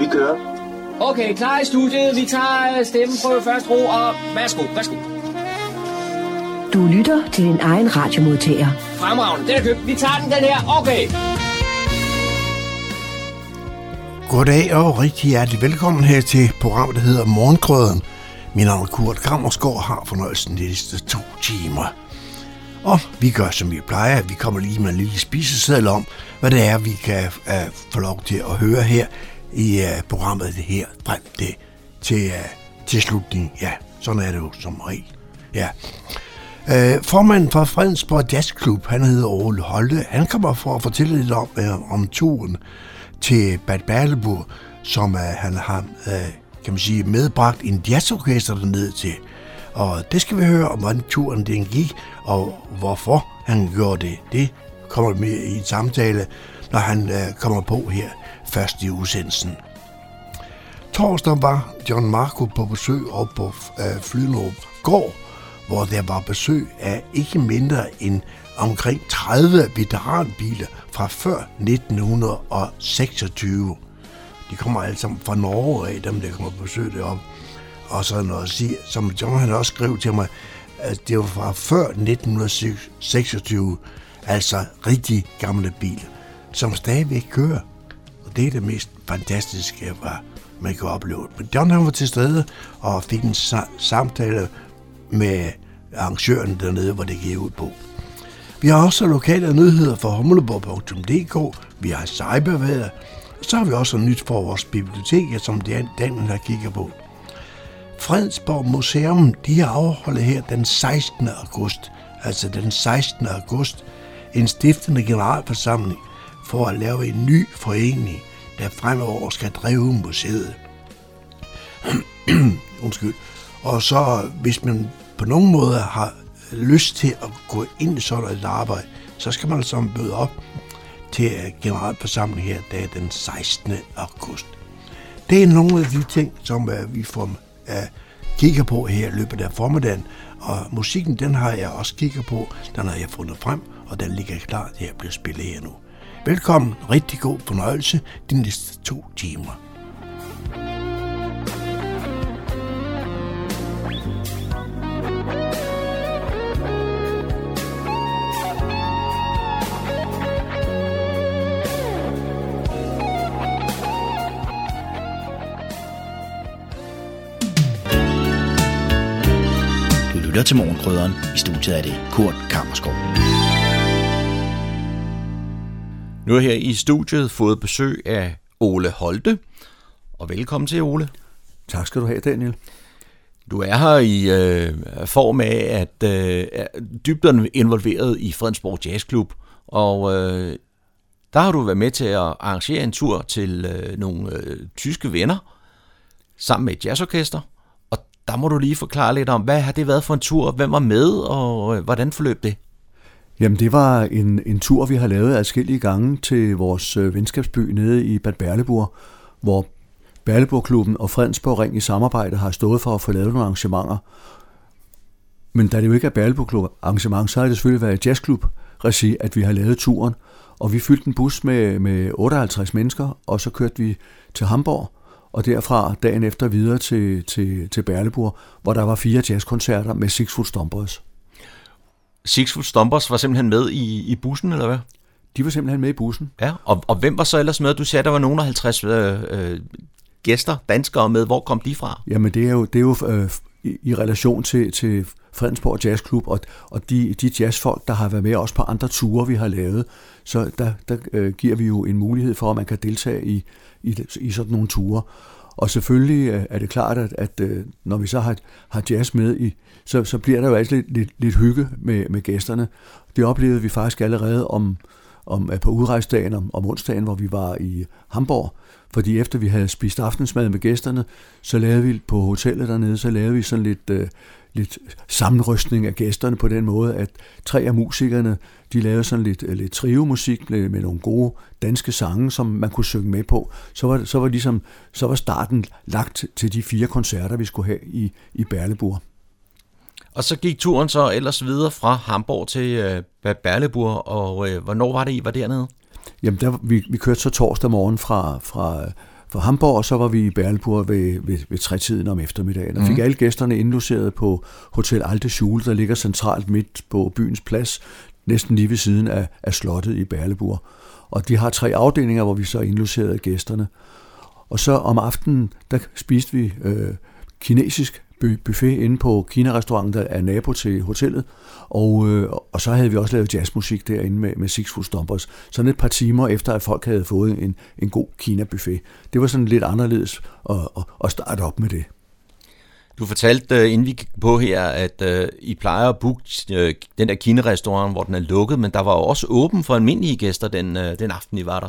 Vi kører. Okay, klar i studiet. Vi tager øh, stemmen på første ro, og værsgo, værsgo. Du lytter til din egen radiomodtager. Fremragende, den er købt. Vi tager den, den her. Okay. Goddag og rigtig hjertelig velkommen her til programmet, der hedder Morgenkrøden. Min navn er Kurt Kammersgaard har fornøjelsen de næste to timer. Og vi gør, som vi plejer. Vi kommer lige med en lille spiseseddel om, hvad det er, vi kan uh, få lov til at høre her i uh, programmet det her frem det, til, uh, til slutningen. Ja, sådan er det jo som regel. Ja. Uh, formanden for Fredensborg Jazzklub, han hedder Ole Holte, han kommer for at fortælle lidt om, uh, om turen til Bad Berleburg, som uh, han har, uh, kan man sige, medbragt en jazzorkester derned til. Og det skal vi høre om, hvordan turen den gik, og hvorfor han gjorde det. Det kommer med i en samtale, når han uh, kommer på her først i udsendelsen. Torsdag var John Marco på besøg op på uh, Flynup Gård, hvor der var besøg af ikke mindre end omkring 30 veteranbiler fra før 1926. De kommer alle sammen fra Norge af, dem der kommer på besøg deroppe. Og så noget at sige, som John han også skrev til mig, at det var fra før 1926, altså rigtig gamle biler, som stadigvæk kører. Og det er det mest fantastiske, hvad man kan opleve. Men John han var til stede og fik en samtale med arrangøren dernede, hvor det gik ud på. Vi har også lokale nyheder fra humleborg.dk, vi har cyberværet, og så har vi også nyt for vores bibliotek, som Daniel har kigget på. Fredsborg Museum, de har afholdt her den 16. august, altså den 16. august, en stiftende generalforsamling for at lave en ny forening, der fremover skal drive museet. Undskyld. Og så, hvis man på nogen måde har lyst til at gå ind i sådan et arbejde, så skal man altså bøde op til øh, generalforsamling her, der er den 16. august. Det er nogle af de ting, som uh, vi får uh, kigger på her i løbet af formiddagen, og musikken, den har jeg også kigget på, den har jeg fundet frem, og den ligger klar til at blive spillet her nu. Velkommen, rigtig god fornøjelse de næste to timer. lytter til Morgenkrydderen. I studiet er det Kurt Kammerskov. Nu er her i studiet fået besøg af Ole Holte. Og velkommen til, Ole. Tak skal du have, Daniel. Du er her i øh, form af, at øh, er involveret i Fredensborg Jazzklub, og øh, der har du været med til at arrangere en tur til øh, nogle øh, tyske venner, sammen med et jazzorkester, der må du lige forklare lidt om, hvad har det været for en tur, hvem var med, og øh, hvordan forløb det? Jamen det var en, en tur, vi har lavet adskillige gange til vores øh, venskabsby nede i Bad Berleburg, hvor Berleburgklubben og Fredensborg Ring i samarbejde har stået for at få lavet nogle arrangementer. Men da det jo ikke er Berleburgklub arrangement, så har det selvfølgelig været jazzklub regi, at vi har lavet turen. Og vi fyldte en bus med, med 58 mennesker, og så kørte vi til Hamburg, og derfra dagen efter videre til, til, til Berleburg, hvor der var fire jazzkoncerter med Six Foot Stompers. Six Foot Stompers var simpelthen med i, i bussen, eller hvad? De var simpelthen med i bussen. Ja, og, og hvem var så ellers med? Du sagde, at der var nogen af 50 øh, øh, gæster, danskere med. Hvor kom de fra? Jamen, det er jo, det er jo øh, i, i relation til, til Fredensborg Jazzklub og, og de, de jazzfolk, der har været med også på andre ture, vi har lavet. Så der, der øh, giver vi jo en mulighed for, at man kan deltage i, i, i sådan nogle ture. Og selvfølgelig øh, er det klart, at, at øh, når vi så har, har jazz med, i, så, så bliver der jo altid lidt, lidt, lidt hygge med, med gæsterne. Det oplevede vi faktisk allerede om, om øh, på udrejsdagen om, om onsdagen, hvor vi var i Hamburg. Fordi efter vi havde spist aftensmad med gæsterne, så lavede vi på hotellet dernede, så lavede vi sådan lidt, øh, lidt sammenrystning af gæsterne på den måde, at tre af musikerne, de lavede sådan lidt, øh, lidt trio-musik med, med nogle gode danske sange, som man kunne synge med på. Så var, så var, ligesom, så var starten lagt til de fire koncerter, vi skulle have i, i Berleburg. Og så gik turen så ellers videre fra Hamburg til øh, Berleburg, og øh, hvornår var det, I var dernede? Jamen, der, vi, vi kørte så torsdag morgen fra, fra, fra Hamburg, og så var vi i Berlebur ved, ved, ved trætiden om eftermiddagen, og fik mm. alle gæsterne indlogeret på Hotel Alte Schule, der ligger centralt midt på byens plads, næsten lige ved siden af, af slottet i Berlebur. Og de har tre afdelinger, hvor vi så indlogerede gæsterne. Og så om aftenen, der spiste vi øh, kinesisk buffet inde på Kina-restauranten, der er nabo til hotellet. Og, øh, og så havde vi også lavet jazzmusik derinde med, med Six Foot Stompers. Sådan et par timer efter, at folk havde fået en, en god Kina-buffet. Det var sådan lidt anderledes at, at, at starte op med det. Du fortalte, øh, inden vi gik på her, at øh, I plejer at booke øh, den der kinerestaurant, hvor den er lukket, men der var jo også åben for almindelige gæster den, den aften, I var der.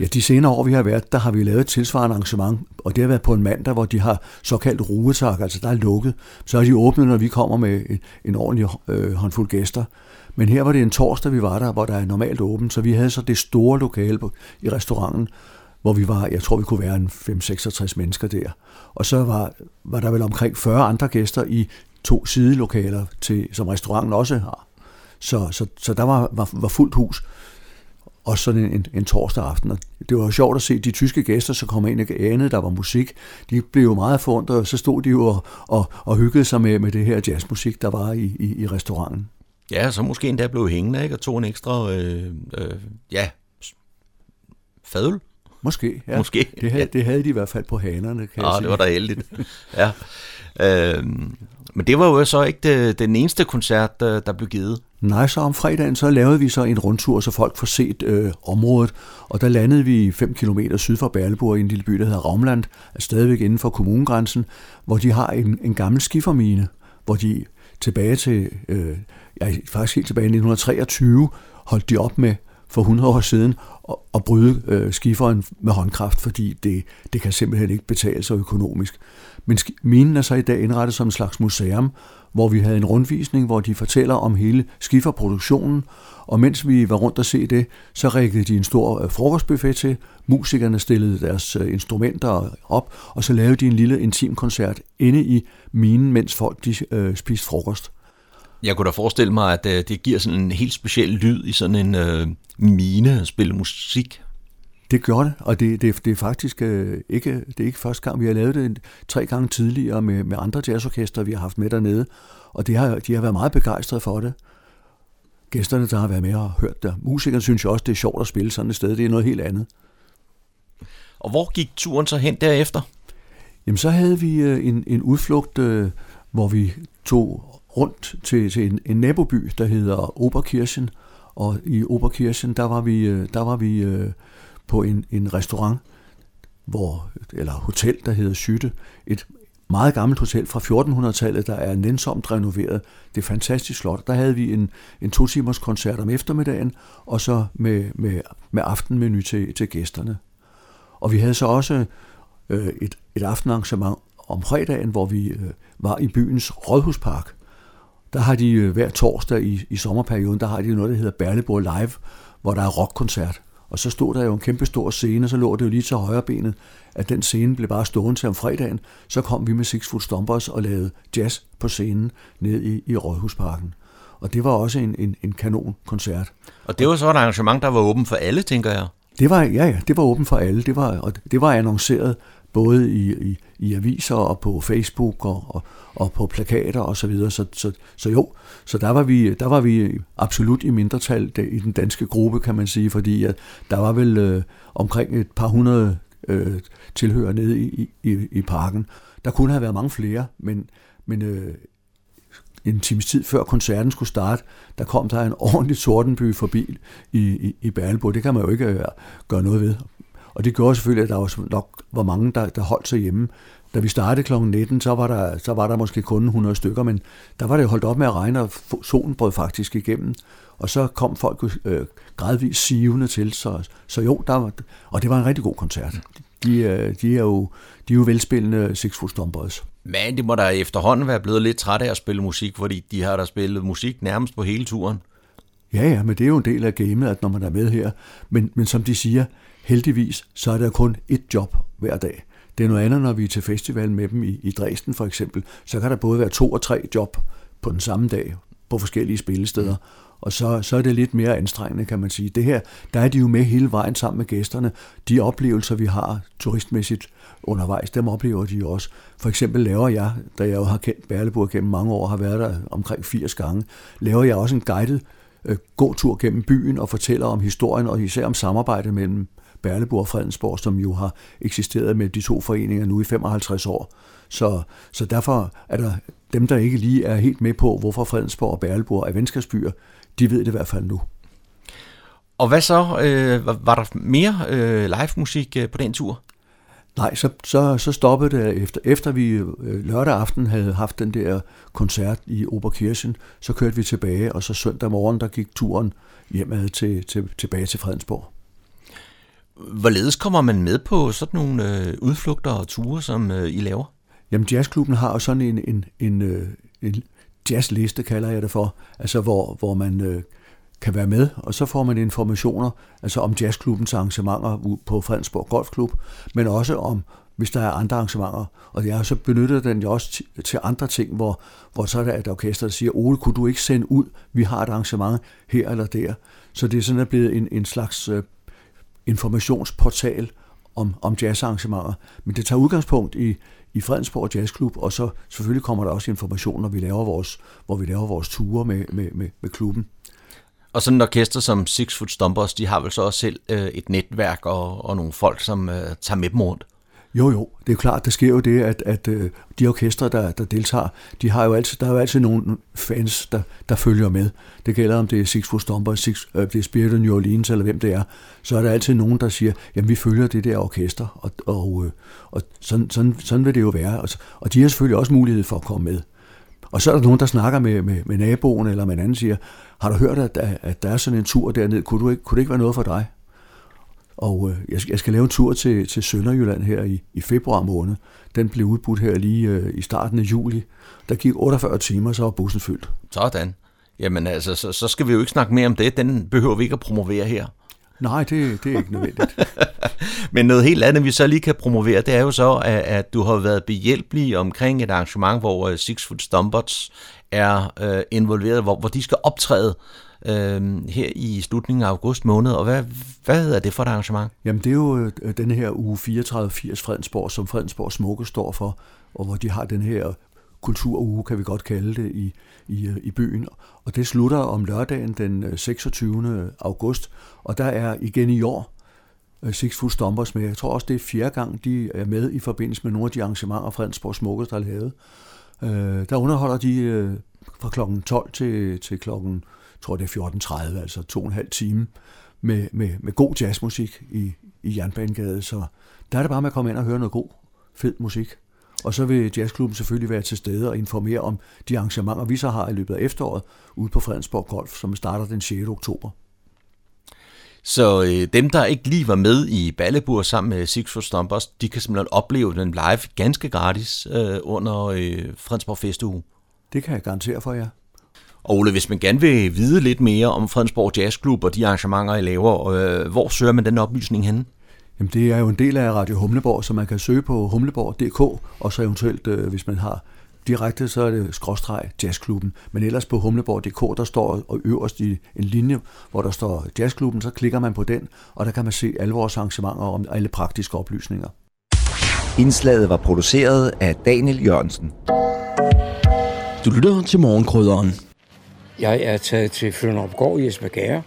Ja, de senere år, vi har været, der har vi lavet et tilsvarende arrangement, og det har været på en mandag, hvor de har såkaldt ruetak, altså der er lukket. Så er de åbnet, når vi kommer med en, en ordentlig øh, håndfuld gæster. Men her var det en torsdag, vi var der, hvor der er normalt åbent, så vi havde så det store lokale på, i restauranten, hvor vi var, jeg tror, vi kunne være en 5-66 mennesker der. Og så var, var der vel omkring 40 andre gæster i to sidelokaler, til, som restauranten også har. Så, så, så der var, var, var fuldt hus også sådan en, en torsdag aften. Og det var jo sjovt at se de tyske gæster, så kom ind og anede, der var musik. De blev jo meget forundret, og så stod de jo og, og, og hyggede sig med, med det her jazzmusik, der var i, i, i restauranten. Ja, så måske endda blev hængende, ikke? Og tog en ekstra, øh, øh, ja, fadøl. Måske, ja. Måske. Det havde, ja. det havde de i hvert fald på hanerne, kan ja, jeg sige. det var da heldigt. ja. Øh, men det var jo så ikke det, den eneste koncert, der blev givet. Nej, så om fredagen så lavede vi så en rundtur, så folk får set øh, området, og der landede vi 5 km syd for Berleborg i en lille by, der hedder Raumland, altså stadigvæk inden for kommunegrænsen, hvor de har en, en gammel skifermine, hvor de tilbage til, øh, ja, faktisk helt tilbage i 1923, holdt de op med for 100 år siden at, bryde øh, skiferen med håndkraft, fordi det, det kan simpelthen ikke betale sig økonomisk. Men minen er så i dag indrettet som en slags museum, hvor vi havde en rundvisning, hvor de fortæller om hele skiferproduktionen, og mens vi var rundt og se det, så rækkede de en stor øh, frokostbuffet til, musikerne stillede deres øh, instrumenter op, og så lavede de en lille intim koncert inde i minen, mens folk de, øh, spiste frokost. Jeg kunne da forestille mig, at øh, det giver sådan en helt speciel lyd i sådan en øh, mine at spille musik. Det gjorde det, og det, det, det er faktisk øh, ikke, det er ikke første gang. Vi har lavet det tre gange tidligere med, med andre jazzorkester, vi har haft med dernede, og det har, de har været meget begejstrede for det. Gæsterne, der har været med og hørt det. Musikerne synes jo også, det er sjovt at spille sådan et sted. Det er noget helt andet. Og hvor gik turen så hen derefter? Jamen, så havde vi øh, en, en udflugt, øh, hvor vi tog rundt til, til en, en naboby, der hedder Oberkirchen, og i Oberkirchen, der var vi, øh, der var vi øh, på en, en restaurant, hvor, eller hotel, der hedder Sytte. Et meget gammelt hotel fra 1400-tallet, der er nænsomt renoveret. Det er fantastisk flot. Der havde vi en, en to timers koncert om eftermiddagen, og så med, med, med aftenmenu til, til gæsterne. Og vi havde så også øh, et, et aftenarrangement om fredagen, hvor vi øh, var i byens rådhuspark. Der har de øh, hver torsdag i, i sommerperioden, der har de noget, der hedder Berleborg Live, hvor der er rockkoncert. Og så stod der jo en kæmpe stor scene, så lå det jo lige til højre benet, at den scene blev bare stående til om fredagen. Så kom vi med Six Foot Stompers og lavede jazz på scenen ned i, i Rådhusparken. Og det var også en, en, en kanon koncert. Og det var så et arrangement, der var åben for alle, tænker jeg? Det var, ja, ja, det var åben for alle. Det var, og det var annonceret både i, i, i aviser og på Facebook og, og, og på plakater og så videre. Så, så, så jo, så der var, vi, der var vi absolut i mindretal i den danske gruppe, kan man sige, fordi at der var vel øh, omkring et par hundrede øh, tilhører nede i, i, i parken. Der kunne have været mange flere, men, men øh, en times tid før koncerten skulle starte, der kom der en ordentlig sortenby forbi i, i, i Berleborg. Det kan man jo ikke øh, gøre noget ved. Og det gjorde selvfølgelig, at der var nok var mange, der, der holdt sig hjemme. Da vi startede kl. 19, så var, der, så var der måske kun 100 stykker, men der var det holdt op med at regne, og solen brød faktisk igennem. Og så kom folk øh, gradvist sivende til, så, så jo, der var, og det var en rigtig god koncert. De, øh, de, er, jo, de er jo velspillende Six Foot Stompers. Men de må da efterhånden være blevet lidt trætte af at spille musik, fordi de har da spillet musik nærmest på hele turen. Ja, ja, men det er jo en del af gamet, at når man er med her. Men, men som de siger, heldigvis, så er der kun ét job hver dag. Det er noget andet, når vi er til festival med dem i, i Dresden for eksempel. Så kan der både være to og tre job på den samme dag på forskellige spillesteder. Og så, så er det lidt mere anstrengende, kan man sige. Det her, der er de jo med hele vejen sammen med gæsterne. De oplevelser, vi har turistmæssigt undervejs, dem oplever de jo også. For eksempel laver jeg, da jeg jo har kendt Berleburg gennem mange år, har været der omkring 80 gange, laver jeg også en guided øh, gåtur gennem byen og fortæller om historien og især om samarbejdet mellem Berleburg og Fredensborg, som jo har eksisteret med de to foreninger nu i 55 år. Så, så derfor er der dem, der ikke lige er helt med på, hvorfor Fredensborg og Berleburg er venskabsbyer, de ved det i hvert fald nu. Og hvad så? Øh, var der mere øh, live musik øh, på den tur? Nej, så, så, så stoppede det efter, efter vi øh, lørdag aften havde haft den der koncert i Oberkirchen, så kørte vi tilbage, og så søndag morgen, der gik turen hjemad til, til, tilbage til Fredensborg. Hvorledes kommer man med på sådan nogle øh, udflugter og ture, som øh, I laver? Jamen, jazzklubben har jo sådan en, en, en, øh, en jazzliste, kalder jeg det for, altså hvor, hvor man øh, kan være med, og så får man informationer altså om jazzklubbens arrangementer på Fredensborg Golfklub, men også om, hvis der er andre arrangementer. Og jeg har så benyttet den jo også til andre ting, hvor, hvor så er der et orkester, der siger, Ole, kunne du ikke sende ud, vi har et arrangement her eller der. Så det er sådan at blevet en, en slags øh, informationsportal om, om jazzarrangementer. Men det tager udgangspunkt i, i Fredensborg Jazzklub, og så selvfølgelig kommer der også information, når vi laver vores, hvor vi laver vores ture med, med, med, med klubben. Og sådan et orkester som Six Foot Stompers, de har vel så også selv øh, et netværk og, og nogle folk, som øh, tager med dem rundt? Jo, jo, det er klart, der sker jo det, at, at øh, de orkestre, der, der deltager, de har jo altid, der er jo altid nogle fans, der, der følger med. Det gælder, om det er Six Foot Stompers, Six, øh, det er Spirit of New Orleans, eller hvem det er. Så er der altid nogen, der siger, jamen vi følger det der orkester, og, og, øh, og sådan, sådan, sådan vil det jo være. Og, og de har selvfølgelig også mulighed for at komme med. Og så er der nogen, der snakker med, med, med naboen, eller med en anden siger, har du hørt, at, at der er sådan en tur dernede, kunne, du ikke, kunne det ikke være noget for dig? Og øh, jeg, skal, jeg skal lave en tur til, til Sønderjylland her i, i februar måned. Den blev udbudt her lige øh, i starten af juli. Der gik 48 timer, så var bussen fyldt. Sådan. Jamen altså, så, så skal vi jo ikke snakke mere om det. Den behøver vi ikke at promovere her. Nej, det, det er ikke nødvendigt. Men noget helt andet, vi så lige kan promovere, det er jo så, at, at du har været behjælpelig omkring et arrangement, hvor uh, Six Foot Stompers er uh, involveret, hvor, hvor de skal optræde øh, her i slutningen af august måned. Og hvad, hvad hedder det for et arrangement? Jamen, det er jo øh, den her uge 34-80 Fredensborg, som Fredensborg Smukke står for, og hvor de har den her kulturuge, kan vi godt kalde det, i, i, øh, i byen. Og det slutter om lørdagen den øh, 26. august, og der er igen i år Six Foot Stompers med. Jeg tror også, det er fjerde gang, de er med i forbindelse med nogle af de arrangementer, Fredensborg Smukke har lavet. Der underholder de fra klokken 12 til, til klokken, tror det er 14.30, altså to og en halv time, med, med, med god jazzmusik i, i Jernbanegade. Så der er det bare med at komme ind og høre noget god, fed musik. Og så vil jazzklubben selvfølgelig være til stede og informere om de arrangementer, vi så har i løbet af efteråret ude på Fredensborg Golf, som starter den 6. oktober. Så øh, dem, der ikke lige var med i Ballebur sammen med Six for Stompers, de kan simpelthen opleve den live ganske gratis øh, under øh, Fredensborg Festuge. Det kan jeg garantere for jer. Og Ole, hvis man gerne vil vide lidt mere om Fredensborg Jazzklub og de arrangementer, I laver, øh, hvor søger man den oplysning henne? Jamen, det er jo en del af Radio Humleborg, så man kan søge på humleborg.dk, og så eventuelt, øh, hvis man har direkte, så er det skråstreg jazzklubben. Men ellers på humleborg.dk, der står og øverst i en linje, hvor der står jazzklubben, så klikker man på den, og der kan man se alle vores arrangementer og alle praktiske oplysninger. Indslaget var produceret af Daniel Jørgensen. Du lytter til morgenkrydderen. Jeg er taget til Flønopgård i Esbjerg,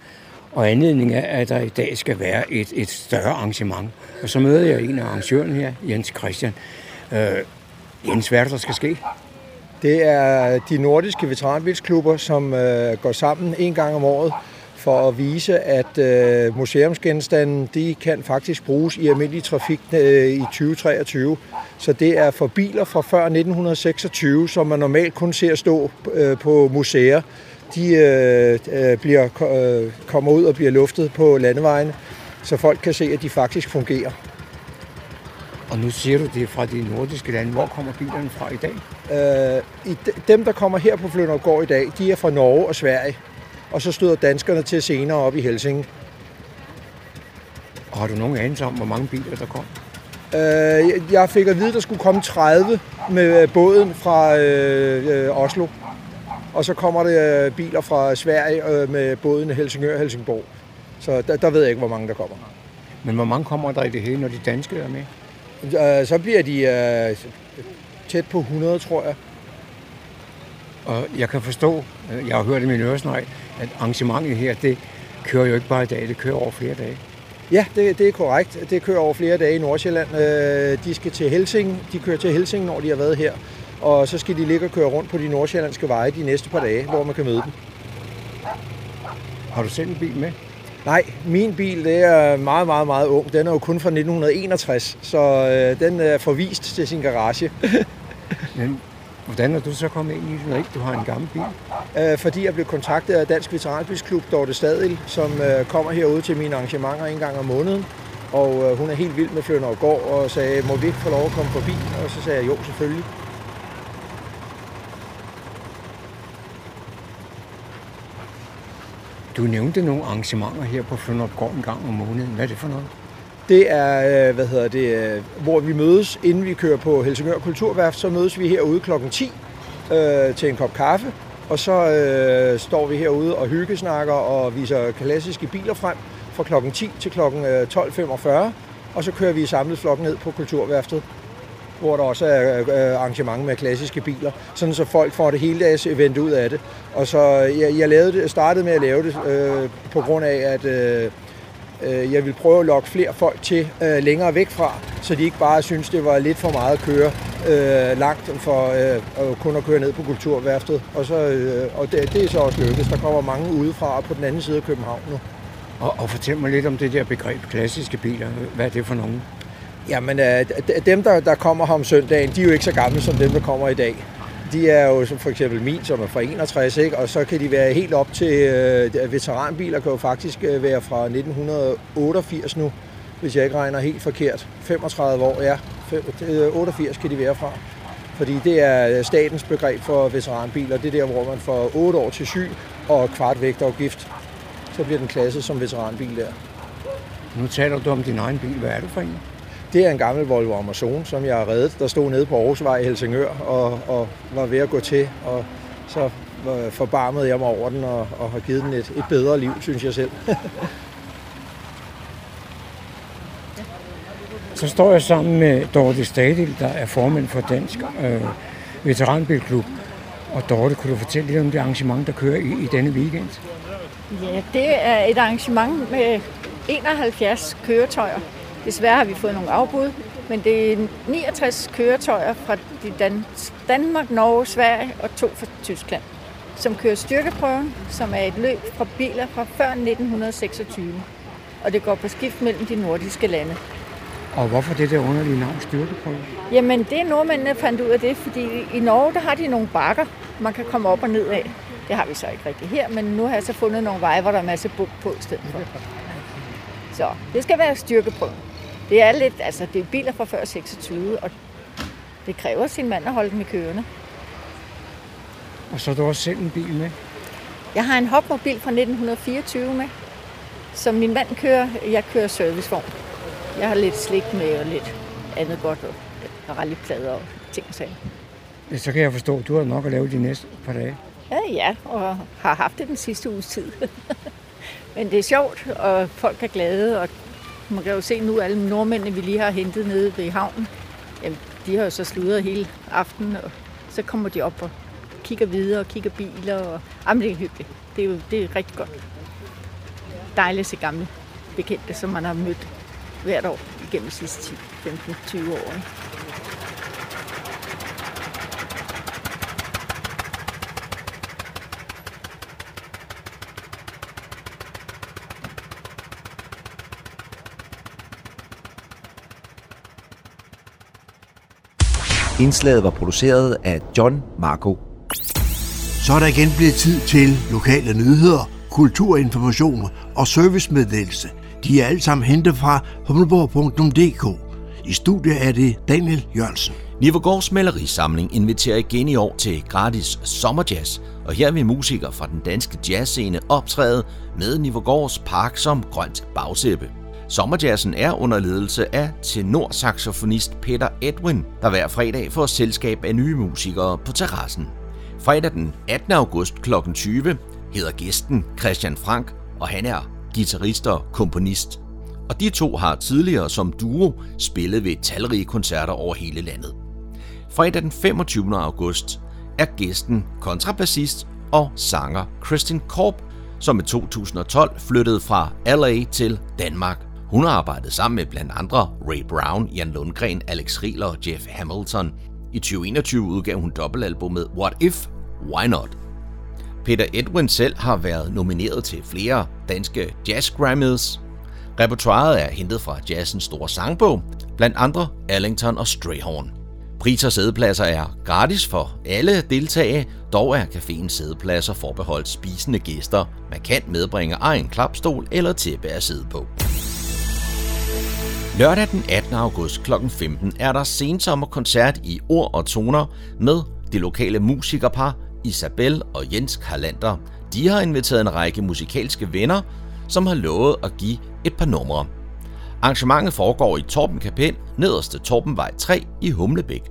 og anledningen er, at der i dag skal være et, et større arrangement. Og så møder jeg en af arrangørerne her, Jens Christian. Øh, Jens, hvad er det, der skal ske? Det er de nordiske veteranbilsklubber, som øh, går sammen en gang om året for at vise, at øh, museumsgenstande de kan faktisk bruges i almindelig trafik øh, i 2023. Så det er for biler fra før 1926, som man normalt kun ser stå øh, på museer. De øh, øh, bliver, øh, kommer ud og bliver luftet på landevejene, så folk kan se, at de faktisk fungerer. Og nu siger du, det er fra de nordiske lande. Hvor kommer bilerne fra i dag? Øh, i de, dem, der kommer her på Fløndergård i dag, de er fra Norge og Sverige. Og så støder danskerne til senere op i Helsinge. Og har du nogen anelse om, hvor mange biler der kom? Øh, jeg fik at vide, at der skulle komme 30 med båden fra øh, øh, Oslo. Og så kommer det øh, biler fra Sverige øh, med båden Helsingør og Helsingborg. Så der, der ved jeg ikke, hvor mange der kommer. Men hvor mange kommer der i det hele, når de danske er med? Så bliver de øh, tæt på 100, tror jeg. Og jeg kan forstå, jeg har hørt i min øresnegl, at arrangementet her, det kører jo ikke bare i dag, det kører over flere dage. Ja, det, det er korrekt. Det kører over flere dage i Nordsjælland. De skal til Helsing. De kører til Helsing, når de har været her. Og så skal de ligge og køre rundt på de nordsjællandske veje de næste par dage, hvor man kan møde dem. Har du selv en bil med? Nej, min bil det er meget, meget, meget ung. Den er jo kun fra 1961, så øh, den er forvist til sin garage. Men hvordan er du så kommet ind i det, ikke du har en gammel bil? Øh, fordi jeg blev kontaktet af Dansk Veteranbilsklub Dorte Stadil, som øh, kommer herude til mine arrangementer en gang om måneden. Og øh, hun er helt vild med Flønner Gård og sagde, må vi ikke få lov at komme forbi? Og så sagde jeg, jo, selvfølgelig. Du nævnte nogle arrangementer her på Fløndergård en gang om måneden. Hvad er det for noget? Det er, øh, hvad hedder det, øh, hvor vi mødes, inden vi kører på Helsingør Kulturværft, så mødes vi herude klokken 10 øh, til en kop kaffe. Og så øh, står vi herude og hyggesnakker og viser klassiske biler frem fra klokken 10 til klokken øh, 12.45. Og så kører vi samlet flok ned på Kulturværftet hvor der også er øh, arrangement med klassiske biler, sådan så folk får det hele dags event ud af det. Og så jeg, jeg lavede det, startede med at lave det øh, på grund af, at øh, øh jeg ville prøve at lokke flere folk til øh, længere væk fra, så de ikke bare synes, det var lidt for meget at køre øh, langt for øh, kun at køre ned på Kulturværftet. Og, så, øh, og det, det er så også lykkedes. Der kommer mange udefra på den anden side af København nu. Og, og fortæl mig lidt om det der begreb klassiske biler. Hvad er det for nogen? Jamen, øh, dem, der, der kommer her om søndagen, de er jo ikke så gamle som dem, der kommer i dag. De er jo som for eksempel min, som er fra 61, ikke? og så kan de være helt op til øh, veteranbiler, kan jo faktisk øh, være fra 1988 nu, hvis jeg ikke regner helt forkert. 35 år, ja. 88 kan de være fra. Fordi det er øh, statens begreb for veteranbiler. Det er der, hvor man får 8 år til syg og kvart vægtafgift. Så bliver den klasse som veteranbil der. Nu taler du om din egen bil. Hvad er du for en? Det er en gammel Volvo Amazon, som jeg har reddet, der stod nede på Aarhusvej i Helsingør og, og var ved at gå til. Og så forbarmede jeg mig over den og, og har givet den et, et bedre liv, synes jeg selv. så står jeg sammen med Dorte Stadil, der er formand for Dansk øh, Veteranbilklub. Og Dorte, kunne du fortælle lidt om det arrangement, der kører i, i denne weekend? Ja, det er et arrangement med 71 køretøjer, Desværre har vi fået nogle afbud, men det er 69 køretøjer fra de Dan- Danmark, Norge, Sverige og to fra Tyskland, som kører styrkeprøven, som er et løb fra biler fra før 1926. Og det går på skift mellem de nordiske lande. Og hvorfor det der underlige navn styrkeprøve? Jamen, det er nordmændene fandt ud af det, fordi i Norge, der har de nogle bakker, man kan komme op og ned af. Det har vi så ikke rigtig her, men nu har jeg så fundet nogle veje, hvor der er masse buk på i stedet for. Så det skal være styrkeprøven. Det er lidt, altså det er biler fra før 26, og det kræver sin mand at holde dem i kørende. Og så har du også selv en bil med? Jeg har en hopmobil fra 1924 med, som min mand kører. Jeg kører servicevogn. Jeg har lidt slik med og lidt andet godt, og rallyplader og ting og sager. Så kan jeg forstå, at du har nok at lave de næste par dage. Ja, ja, og har haft det den sidste uges tid. Men det er sjovt, og folk er glade, og man kan jo se nu, alle nordmændene, vi lige har hentet nede ved havnen, jamen, de har jo så sludret hele aftenen, og så kommer de op og kigger videre og kigger biler. Og, jamen, det er hyggeligt. Det er jo det er rigtig godt. Dejligt at se gamle bekendte, som man har mødt hvert år igennem de sidste 10, 15, 20 år. Ikke? Indslaget var produceret af John Marco. Så er der igen blevet tid til lokale nyheder, kulturinformation og servicemeddelelse. De er alle sammen hentet fra humleborg.dk. I studiet er det Daniel Jørgensen. Nivogårds malerisamling inviterer igen i år til gratis sommerjazz, og her vil musikere fra den danske jazzscene optræde med Nivogårds Park som grønt bagsæppe. Sommerjazzen er under ledelse af tenorsaxofonist Peter Edwin, der hver fredag får selskab af nye musikere på terrassen. Fredag den 18. august kl. 20 hedder gæsten Christian Frank, og han er guitarist og komponist. Og de to har tidligere som duo spillet ved talrige koncerter over hele landet. Fredag den 25. august er gæsten kontrabassist og sanger Kristin Korp, som i 2012 flyttede fra LA til Danmark. Hun har arbejdet sammen med blandt andre Ray Brown, Jan Lundgren, Alex Rieler og Jeff Hamilton. I 2021 udgav hun dobbeltalbummet What If, Why Not? Peter Edwin selv har været nomineret til flere danske Jazz Grammys. Repertoiret er hentet fra jazzens store sangbog, blandt andre Allington og Strayhorn. Pris og sædepladser er gratis for alle deltagere, dog er caféens sædepladser forbeholdt spisende gæster. Man kan medbringe egen klapstol eller tæppe at sidde på. Lørdag den 18. august kl. 15 er der sensommerkoncert i Ord og Toner med det lokale musikerpar Isabel og Jens Karlander. De har inviteret en række musikalske venner, som har lovet at give et par numre. Arrangementet foregår i Torben Kapel, nederste Torbenvej 3 i Humlebæk.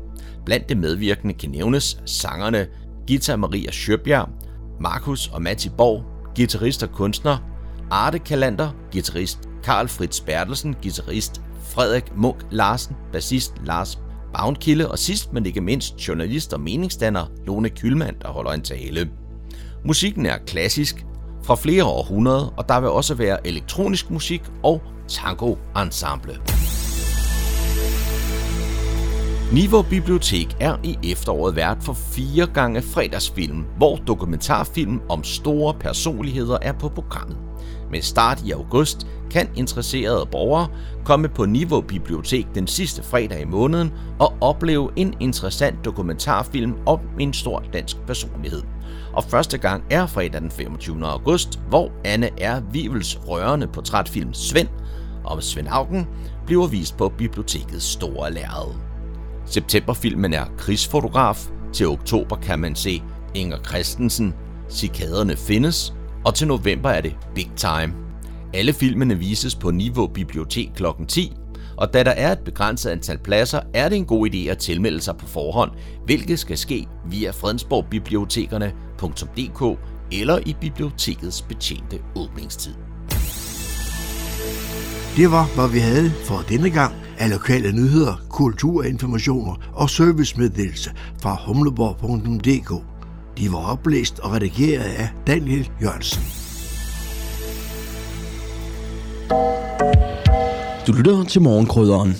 Blandt det medvirkende kan nævnes sangerne Gita Maria Sjøbjerg, Markus og Matti Borg, guitarist og kunstner, Arte Kalander, guitarist Karl Fritz Bertelsen, guitarist Frederik Munk Larsen, bassist Lars Bavnkilde og sidst men ikke mindst journalist og meningsdanner Lone Kylmand, der holder en tale. Musikken er klassisk fra flere århundreder, og der vil også være elektronisk musik og tango ensemble. Niveau Bibliotek er i efteråret vært for fire gange fredagsfilm, hvor dokumentarfilm om store personligheder er på programmet. Med start i august kan interesserede borgere komme på Niveau Bibliotek den sidste fredag i måneden og opleve en interessant dokumentarfilm om en stor dansk personlighed. Og første gang er fredag den 25. august, hvor Anne R. Vivels rørende portrætfilm Svend om Svend Augen bliver vist på bibliotekets store lærred. Septemberfilmen er krigsfotograf. Til oktober kan man se Inger Christensen, Cikaderne findes, og til november er det Big Time. Alle filmene vises på Niveau Bibliotek kl. 10, og da der er et begrænset antal pladser, er det en god idé at tilmelde sig på forhånd, hvilket skal ske via fredensborgbibliotekerne.dk eller i bibliotekets betjente åbningstid. Det var, hvad vi havde for denne gang af lokale nyheder, kulturinformationer og servicemeddelelse fra humleborg.dk. De var oplæst og redigeret af Daniel Jørgensen. Du lytter til morgenkrydderen.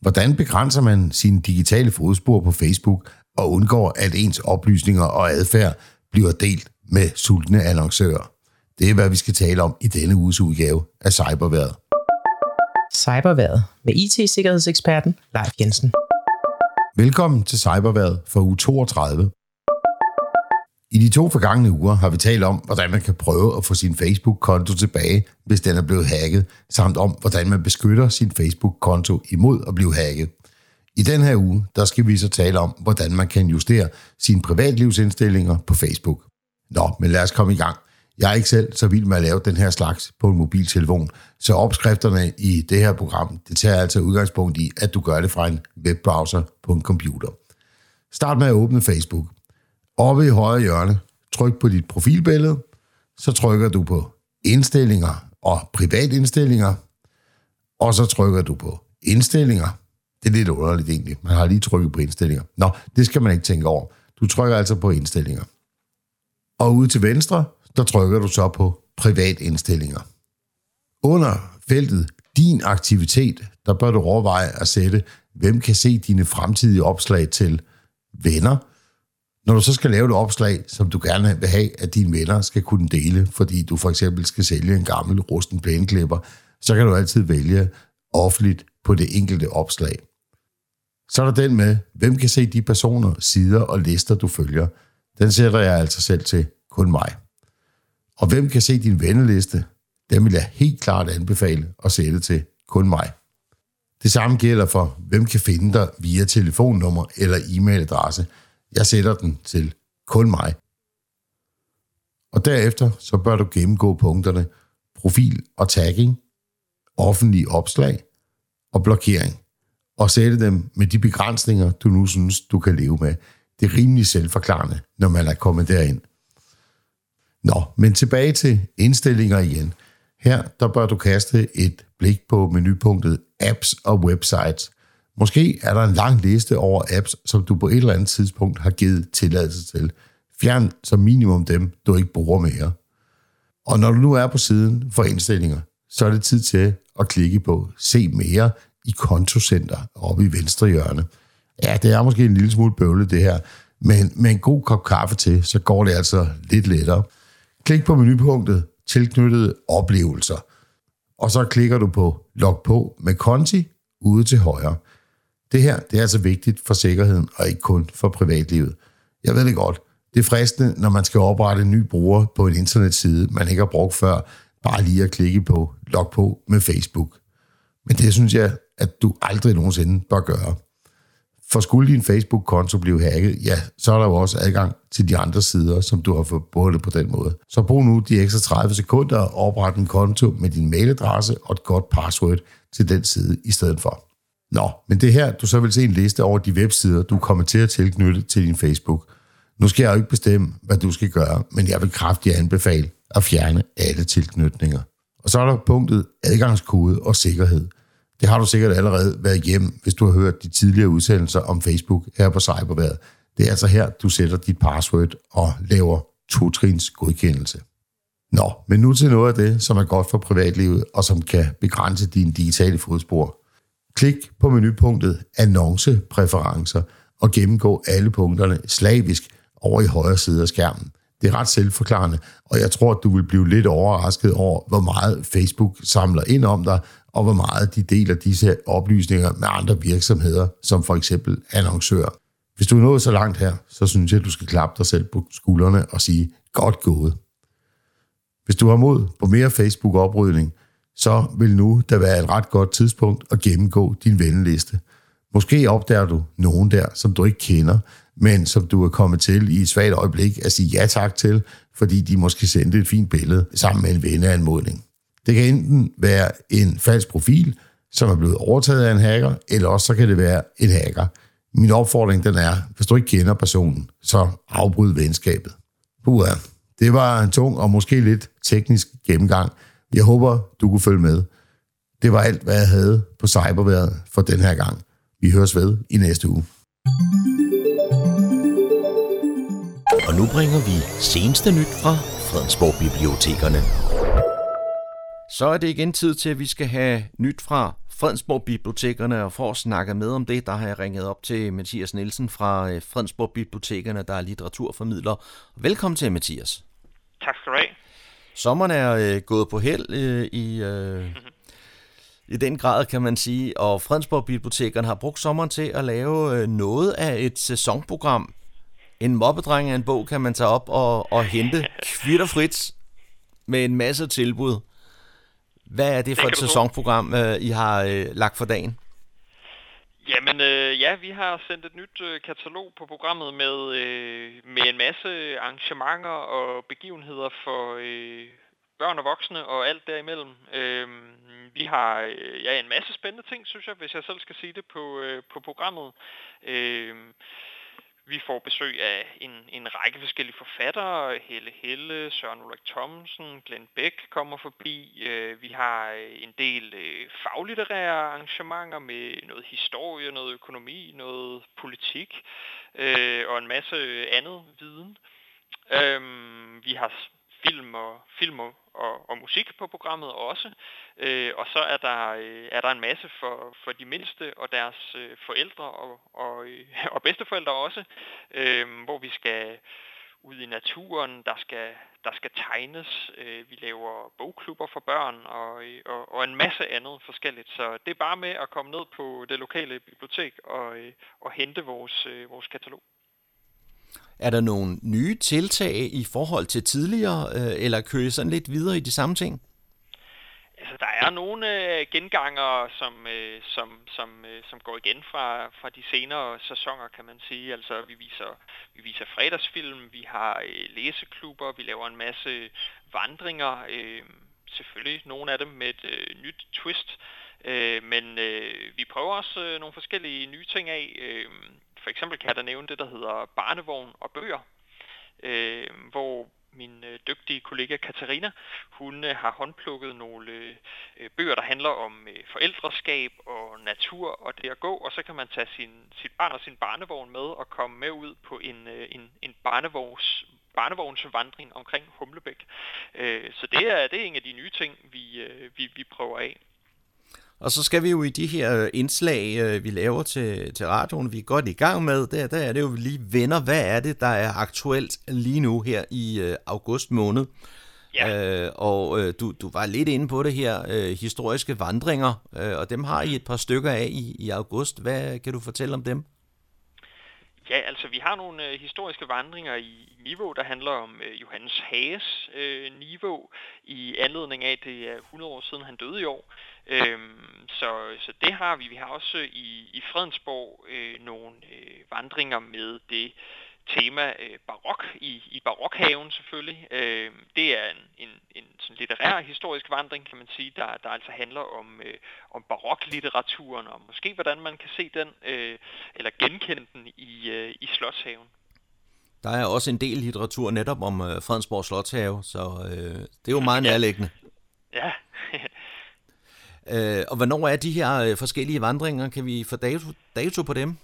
Hvordan begrænser man sine digitale fodspor på Facebook og undgår, at ens oplysninger og adfærd bliver delt med sultne annoncører? Det er, hvad vi skal tale om i denne uges udgave af Cyberværet. Cyberværet med IT-sikkerhedseksperten Leif Jensen. Velkommen til Cyberværet for uge 32. I de to forgangne uger har vi talt om, hvordan man kan prøve at få sin Facebook-konto tilbage, hvis den er blevet hacket, samt om, hvordan man beskytter sin Facebook-konto imod at blive hacket. I den her uge, der skal vi så tale om, hvordan man kan justere sine privatlivsindstillinger på Facebook. Nå, men lad os komme i gang. Jeg er ikke selv så vild med at lave den her slags på en mobiltelefon, så opskrifterne i det her program, det tager altså udgangspunkt i, at du gør det fra en webbrowser på en computer. Start med at åbne Facebook. Oppe i højre hjørne, tryk på dit profilbillede, så trykker du på indstillinger og privatindstillinger, og så trykker du på indstillinger. Det er lidt underligt egentlig. Man har lige trykket på indstillinger. Nå, det skal man ikke tænke over. Du trykker altså på indstillinger. Og ude til venstre, der trykker du så på privatindstillinger. Under feltet din aktivitet, der bør du overveje at sætte, hvem kan se dine fremtidige opslag til venner. Når du så skal lave et opslag, som du gerne vil have, at dine venner skal kunne dele, fordi du for eksempel skal sælge en gammel rusten plæneklipper, så kan du altid vælge offentligt på det enkelte opslag. Så er der den med, hvem kan se de personer, sider og lister, du følger. Den sætter jeg altså selv til kun mig. Og hvem kan se din venneliste? Den vil jeg helt klart anbefale at sætte til kun mig. Det samme gælder for, hvem kan finde dig via telefonnummer eller e-mailadresse. Jeg sætter den til kun mig. Og derefter så bør du gennemgå punkterne profil og tagging, offentlige opslag og blokering. og sætte dem med de begrænsninger, du nu synes, du kan leve med. Det er rimelig selvforklarende, når man er kommet derind. Nå, men tilbage til indstillinger igen. Her der bør du kaste et blik på menupunktet Apps og Websites. Måske er der en lang liste over apps, som du på et eller andet tidspunkt har givet tilladelse til. Fjern som minimum dem, du ikke bruger mere. Og når du nu er på siden for indstillinger, så er det tid til at klikke på Se mere i kontocenter oppe i venstre hjørne. Ja, det er måske en lille smule bøvlet det her, men med en god kop kaffe til, så går det altså lidt lettere. Klik på menupunktet Tilknyttede oplevelser, og så klikker du på Log på med konti ude til højre. Det her det er altså vigtigt for sikkerheden, og ikke kun for privatlivet. Jeg ved det godt. Det er fristende, når man skal oprette en ny bruger på en internetside, man ikke har brugt før, bare lige at klikke på Log på med Facebook. Men det synes jeg, at du aldrig nogensinde bør gøre. For skulle din Facebook-konto blive hacket, ja, så er der jo også adgang til de andre sider, som du har forbundet på den måde. Så brug nu de ekstra 30 sekunder og opret en konto med din mailadresse og et godt password til den side i stedet for. Nå, men det her, du så vil se en liste over de websider, du kommer til at tilknytte til din Facebook. Nu skal jeg jo ikke bestemme, hvad du skal gøre, men jeg vil kraftigt anbefale at fjerne alle tilknytninger. Og så er der punktet adgangskode og sikkerhed. Det har du sikkert allerede været igennem, hvis du har hørt de tidligere udsendelser om Facebook her på Cyberværet. Det er altså her, du sætter dit password og laver totrins godkendelse. Nå, men nu til noget af det, som er godt for privatlivet og som kan begrænse dine digitale fodspor. Klik på menupunktet Annoncepræferencer og gennemgå alle punkterne slavisk over i højre side af skærmen. Det er ret selvforklarende, og jeg tror, at du vil blive lidt overrasket over, hvor meget Facebook samler ind om dig, og hvor meget de deler disse oplysninger med andre virksomheder, som for eksempel annoncører. Hvis du er nået så langt her, så synes jeg, at du skal klappe dig selv på skuldrene og sige, godt gået. Hvis du har mod på mere Facebook-oprydning, så vil nu der være et ret godt tidspunkt at gennemgå din venneliste. Måske opdager du nogen der, som du ikke kender, men som du er kommet til i et svagt øjeblik at sige ja tak til, fordi de måske sendte et fint billede sammen med en venneanmodning. Det kan enten være en falsk profil, som er blevet overtaget af en hacker, eller også så kan det være en hacker. Min opfordring den er, hvis du ikke kender personen, så afbryd venskabet. Puha, det var en tung og måske lidt teknisk gennemgang. Jeg håber, du kunne følge med. Det var alt, hvad jeg havde på cyberværet for den her gang. Vi høres ved i næste uge. Og nu bringer vi seneste nyt fra Fredensborg Bibliotekerne. Så er det igen tid til, at vi skal have nyt fra Fredensborg Bibliotekerne, og for at snakke med om det, der har jeg ringet op til Mathias Nielsen fra øh, Fredensborg Bibliotekerne, der er litteraturformidler. Velkommen til, Mathias. Tak skal du have. Sommeren er øh, gået på held øh, i, øh, i den grad, kan man sige, og Fredensborg Bibliotekerne har brugt sommeren til at lave øh, noget af et sæsonprogram. En mobbedreng af en bog kan man tage op og, og hente kvitterfrit med en masse tilbud. Hvad er det for det et sæsonprogram, øh, I har øh, lagt for dagen? Jamen øh, ja, vi har sendt et nyt øh, katalog på programmet med, øh, med en masse arrangementer og begivenheder for øh, børn og voksne og alt derimellem. Øh, vi har øh, ja, en masse spændende ting, synes jeg, hvis jeg selv skal sige det på, øh, på programmet. Øh, vi får besøg af en, en række forskellige forfattere. Helle Helle, Søren Ulrik Thomsen, Glenn Beck kommer forbi. Øh, vi har øh, en del øh, faglitterære arrangementer med noget historie, noget økonomi, noget politik og en masse andet viden. Øhm, vi har film og, film og, og, og musik på programmet også. Øh, og så er der, øh, er der en masse for, for de mindste og deres øh, forældre og, og, øh, og bedsteforældre også, øh, hvor vi skal ud i naturen, der skal, der skal tegnes, øh, vi laver bogklubber for børn og, og, og en masse andet forskelligt. Så det er bare med at komme ned på det lokale bibliotek og, øh, og hente vores, øh, vores katalog. Er der nogle nye tiltag i forhold til tidligere, øh, eller kører I sådan lidt videre i de samme ting? Altså, der er nogle øh, genganger, som, øh, som, som, øh, som går igen fra, fra de senere sæsoner, kan man sige. Altså, vi viser, vi viser fredagsfilm, vi har øh, læseklubber, vi laver en masse vandringer. Øh, selvfølgelig nogle af dem med et øh, nyt twist. Øh, men øh, vi prøver også øh, nogle forskellige nye ting af. Øh, for eksempel kan jeg da nævne det, der hedder barnevogn og bøger, øh, hvor min øh, dygtige kollega Katarina, hun øh, har håndplukket nogle øh, bøger, der handler om øh, forældreskab og natur og det at gå, og så kan man tage sin, sit barn og sin barnevogn med og komme med ud på en, øh, en, en barnevogns, barnevognsvandring omkring Humlebæk. Øh, så det er, det er en af de nye ting, vi, øh, vi, vi prøver af. Og så skal vi jo i de her øh, indslag, øh, vi laver til, til radioen, vi er godt i gang med, der, der er det jo lige venner. Hvad er det, der er aktuelt lige nu her i øh, august måned? Ja. Øh, og øh, du, du var lidt inde på det her, øh, historiske vandringer, øh, og dem har I et par stykker af i, i august. Hvad kan du fortælle om dem? Ja, altså vi har nogle øh, historiske vandringer i Niveau, der handler om øh, Johannes Hages øh, Niveau, i anledning af, at det er 100 år siden, han døde i år. Øhm, så, så det har vi. Vi har også øh, i, i Fredensborg øh, nogle øh, vandringer med det tema øh, barok i, i barokhaven selvfølgelig. Øh, det er en, en, en sådan litterær historisk vandring, kan man sige, der, der altså handler om, øh, om baroklitteraturen og måske hvordan man kan se den øh, eller genkende den i, øh, i Slottshaven. Der er også en del litteratur netop om øh, Fredensborg Slotshave, så øh, det er jo meget nærliggende. Ja. øh, og hvornår er de her øh, forskellige vandringer? Kan vi få dato, dato på dem?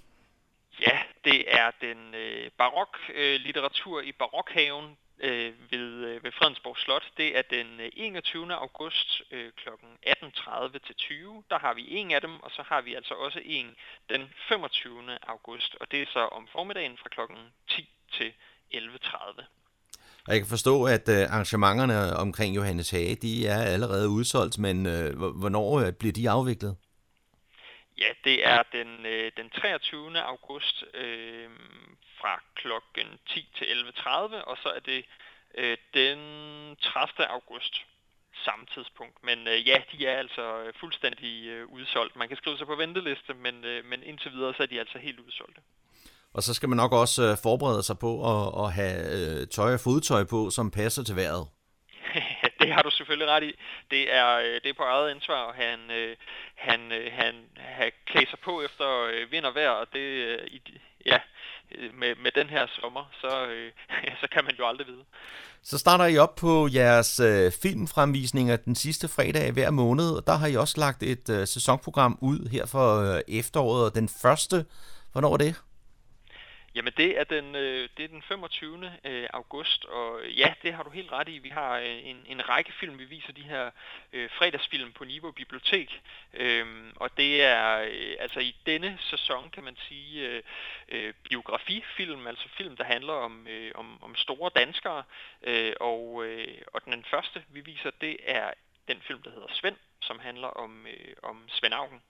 Er den øh, barok øh, litteratur i barokhaven øh, ved, øh, ved Fredensborg Slot. Det er den øh, 21. august øh, kl. 18.30 til 20. Der har vi en af dem, og så har vi altså også en den 25. august, og det er så om formiddagen fra kl. 10 til 11.30. Og jeg kan forstå, at øh, arrangementerne omkring Johannes Hage, de er allerede udsolgt, men øh, hvornår øh, bliver de afviklet? Ja, det er den, øh, den 23. august øh, fra klokken 10 til 11.30, og så er det øh, den 30. august samme tidspunkt. Men øh, ja, de er altså fuldstændig øh, udsolgt. Man kan skrive sig på venteliste, men, øh, men indtil videre så er de altså helt udsolgte. Og så skal man nok også øh, forberede sig på at, at have øh, tøj og fodtøj på, som passer til vejret det har du selvfølgelig ret i. Det er, øh, det er på eget ansvar at han, øh, øh, han, han, han klæder sig på efter øh, vind og vejr, og det, ja, med, med den her sommer, så, så kan man jo aldrig vide. Så starter I op på jeres øh, filmfremvisninger den sidste fredag hver måned, og der har I også lagt et øh, sæsonprogram ud her for øh, efteråret, og den første, hvornår er det? Jamen det er den, øh, det er den 25. Øh, august, og øh, ja, det har du helt ret i. Vi har øh, en, en række film, vi viser de her øh, fredagsfilm på Niveau Bibliotek, øhm, og det er øh, altså i denne sæson, kan man sige, øh, øh, biografifilm, altså film, der handler om, øh, om, om store danskere, øh, og, øh, og den første, vi viser, det er den film, der hedder Svend, som handler om, øh, om Svend Augen.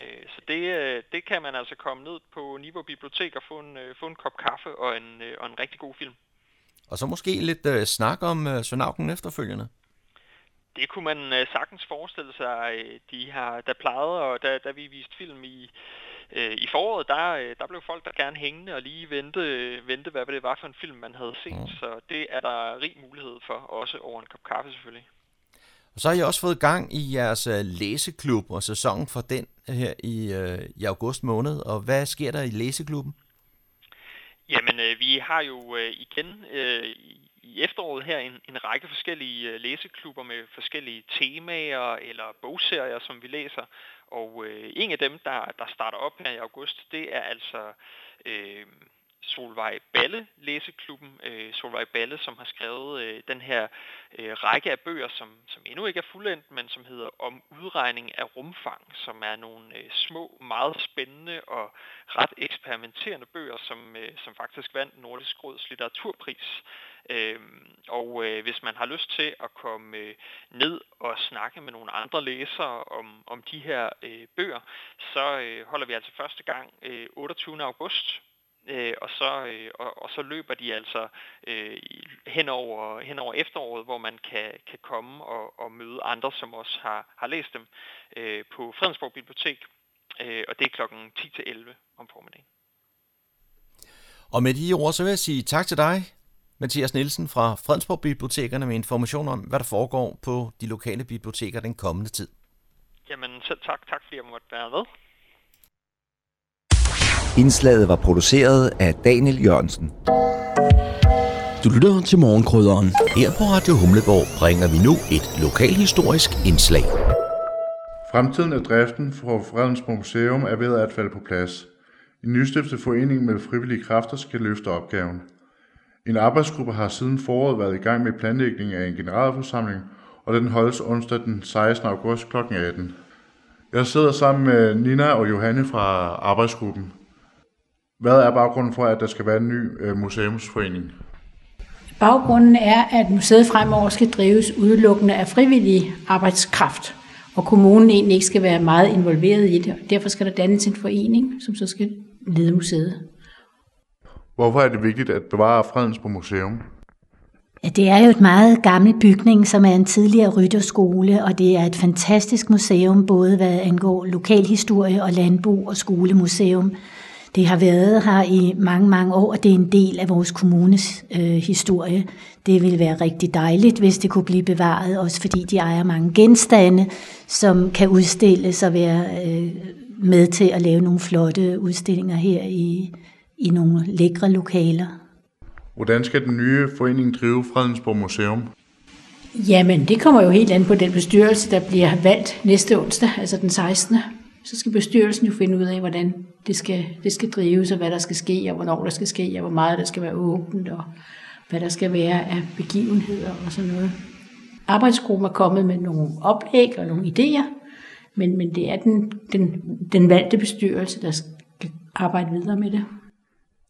Øh, så det, øh, det kan man altså komme ned på Niveau Bibliotek og få en, øh, få en kop kaffe og en, og en rigtig god film. Og så måske lidt uh, snak om uh, Sønauken efterfølgende. Det kunne man uh, sagtens forestille sig. De har, der plejede, og da, da vi viste film i, uh, i foråret, der, der blev folk der gerne hængende og lige vente, vente, hvad det var for en film, man havde set. Mm. Så det er der rig mulighed for, også over en kop kaffe selvfølgelig. Og så har I også fået gang i jeres øh, læseklub og sæsonen for den øh, her i, øh, i august måned. Og hvad sker der i læseklubben? Jamen, øh, vi har jo øh, igen øh, i efteråret her en, en række forskellige øh, læseklubber med forskellige temaer eller bogserier, som vi læser. Og øh, en af dem, der, der starter op her i august, det er altså øh, Solvej Balle læseklubben. Øh, Solvej Balle, som har skrevet øh, den her øh, række af bøger, som, som endnu ikke er fuldendt, men som hedder Om udregning af rumfang, som er nogle øh, små, meget spændende og ret eksperimenterende bøger, som, øh, som faktisk vandt Nordisk Råds litteraturpris. Øh, og øh, hvis man har lyst til at komme øh, ned og snakke med nogle andre læsere om, om de her øh, bøger, så øh, holder vi altså første gang øh, 28. august øh, og, så, øh, og, og så løber de altså øh, hen, over, hen over efteråret, hvor man kan, kan komme og, og møde andre, som også har, har læst dem øh, på Fredensborg Bibliotek, øh, og det er klokken 10-11 om formiddagen. Og med de ord, så vil jeg sige tak til dig, Mathias Nielsen fra Fredensborg Bibliotekerne med information om, hvad der foregår på de lokale biblioteker den kommende tid. Jamen selv tak. Tak fordi jeg måtte være med. Indslaget var produceret af Daniel Jørgensen. Du lytter til morgenkrydderen. Her på Radio Humleborg bringer vi nu et lokalhistorisk indslag. Fremtiden af driften for Fredensborg Museum er ved at falde på plads. En nystiftet forening med frivillige kræfter skal løfte opgaven. En arbejdsgruppe har siden foråret været i gang med planlægning af en generalforsamling, og den holdes onsdag den 16. august kl. 18. Jeg sidder sammen med Nina og Johanne fra arbejdsgruppen. Hvad er baggrunden for, at der skal være en ny øh, museumsforening? Baggrunden er, at museet fremover skal drives udelukkende af frivillig arbejdskraft, og kommunen egentlig ikke skal være meget involveret i det. Derfor skal der dannes en forening, som så skal lede museet. Hvorfor er det vigtigt at bevare Fredensborg Museum? Ja, det er jo et meget gammel bygning, som er en tidligere rytterskole, og det er et fantastisk museum, både hvad angår lokalhistorie og landbrug og skolemuseum. Det har været her i mange, mange år, og det er en del af vores kommunes øh, historie. Det ville være rigtig dejligt, hvis det kunne blive bevaret, også fordi de ejer mange genstande, som kan udstilles og være øh, med til at lave nogle flotte udstillinger her i, i nogle lækre lokaler. Hvordan skal den nye forening drive Fredensborg Museum? Jamen, det kommer jo helt an på den bestyrelse, der bliver valgt næste onsdag, altså den 16. Så skal bestyrelsen jo finde ud af, hvordan det skal, det skal drives, og hvad der skal ske, og hvornår der skal ske, og hvor meget der skal være åbent, og hvad der skal være af begivenheder og sådan noget. Arbejdsgruppen er kommet med nogle oplæg og nogle idéer, men, men det er den, den, den valgte bestyrelse, der skal arbejde videre med det.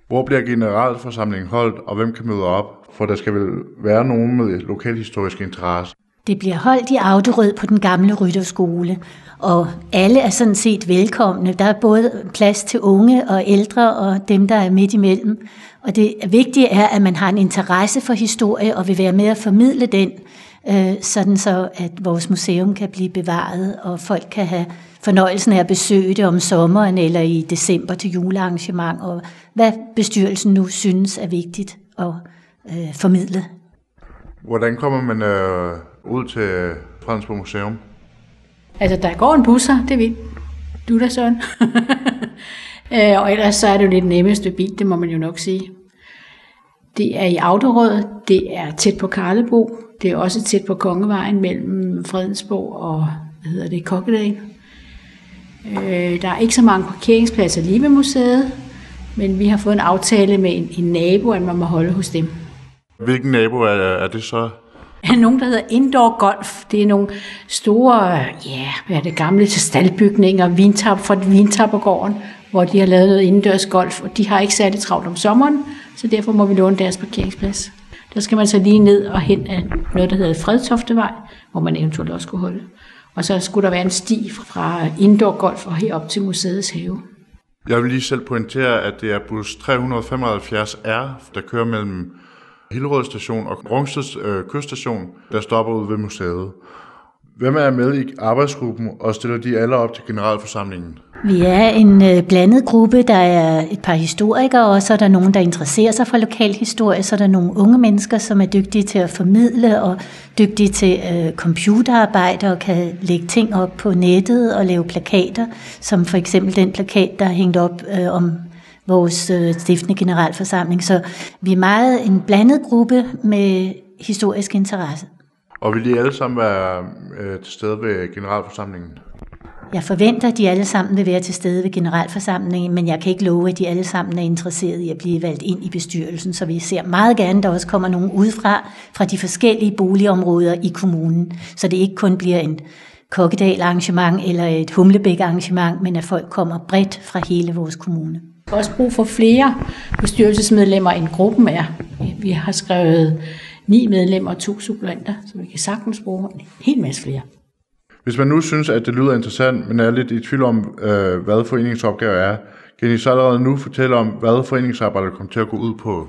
Hvor bliver generalforsamlingen holdt, og hvem kan møde op? For der skal vel være nogen med lokalhistorisk interesse. Det bliver holdt i Auderød på den gamle rytterskole, og alle er sådan set velkomne. Der er både plads til unge og ældre og dem, der er midt imellem. Og det vigtige er, at man har en interesse for historie og vil være med at formidle den, øh, sådan så at vores museum kan blive bevaret, og folk kan have fornøjelsen af at besøge det om sommeren eller i december til julearrangement, og hvad bestyrelsen nu synes er vigtigt at øh, formidle. Hvordan kommer man øh, ud til Fredensborg Museum? Altså, der går en bus her, det ved du da, Søren. Øh, og ellers så er det jo lidt nemmest ved bil, det må man jo nok sige. Det er i Autorød, det er tæt på Karlebo, det er også tæt på Kongevejen mellem Fredensborg og, hvad hedder det, Kokkedal. Øh, der er ikke så mange parkeringspladser lige ved museet, men vi har fået en aftale med en, en nabo, at man må holde hos dem. Hvilken nabo er, er det så? Nogen, der hedder Indoor Golf. Det er nogle store, ja, hvad er det gamle til staldbygninger, vintap fra Vintappergården, hvor de har lavet noget indendørs golf, og de har ikke særlig travlt om sommeren, så derfor må vi låne deres parkeringsplads. Der skal man så lige ned og hen af noget, der hedder Fredtoftevej, hvor man eventuelt også kunne holde. Og så skulle der være en sti fra indoor golf og herop til museets have. Jeg vil lige selv pointere, at det er bus 375R, der kører mellem Hillerød station og Rungsted øh, kyststation, der stopper ud ved museet. Hvem er med i arbejdsgruppen, og stiller de alle op til generalforsamlingen? Vi er en øh, blandet gruppe. Der er et par historikere, og så er der nogen, der interesserer sig for lokalhistorie. Så er der nogle unge mennesker, som er dygtige til at formidle og dygtige til øh, computerarbejde og kan lægge ting op på nettet og lave plakater, som for eksempel den plakat, der er hængt op øh, om vores øh, stiftende generalforsamling. Så vi er meget en blandet gruppe med historisk interesse. Og vil de alle sammen være øh, til stede ved generalforsamlingen? Jeg forventer, at de alle sammen vil være til stede ved generalforsamlingen, men jeg kan ikke love, at de alle sammen er interesserede i at blive valgt ind i bestyrelsen, så vi ser meget gerne, at der også kommer nogen udefra, fra de forskellige boligområder i kommunen, så det ikke kun bliver en kokkedal arrangement eller et humlebæk arrangement, men at folk kommer bredt fra hele vores kommune. Også brug for flere bestyrelsesmedlemmer, end gruppen er. Vi har skrevet ni medlemmer og to suppleanter, så vi kan sagtens bruge en hel masse flere. Hvis man nu synes, at det lyder interessant, men er lidt i tvivl om, øh, hvad foreningens opgave er, kan I så allerede nu fortælle om, hvad foreningsarbejdet kommer til at gå ud på?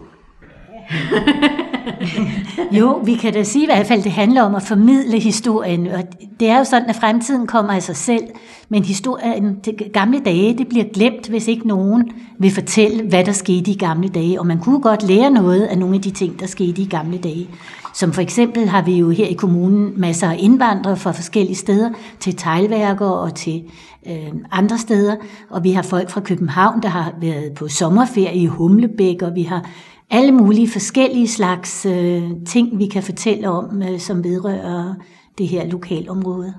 jo, vi kan da sige i hvert fald, det handler om at formidle historien. Og det er jo sådan, at fremtiden kommer af sig selv, men historien til gamle dage, det bliver glemt, hvis ikke nogen vil fortælle, hvad der skete i gamle dage. Og man kunne godt lære noget af nogle af de ting, der skete i gamle dage. Som for eksempel har vi jo her i kommunen masser af indvandrere fra forskellige steder, til teglværker og til øh, andre steder. Og vi har folk fra København, der har været på sommerferie i Humlebæk, og vi har alle mulige forskellige slags øh, ting, vi kan fortælle om, øh, som vedrører det her lokalområde.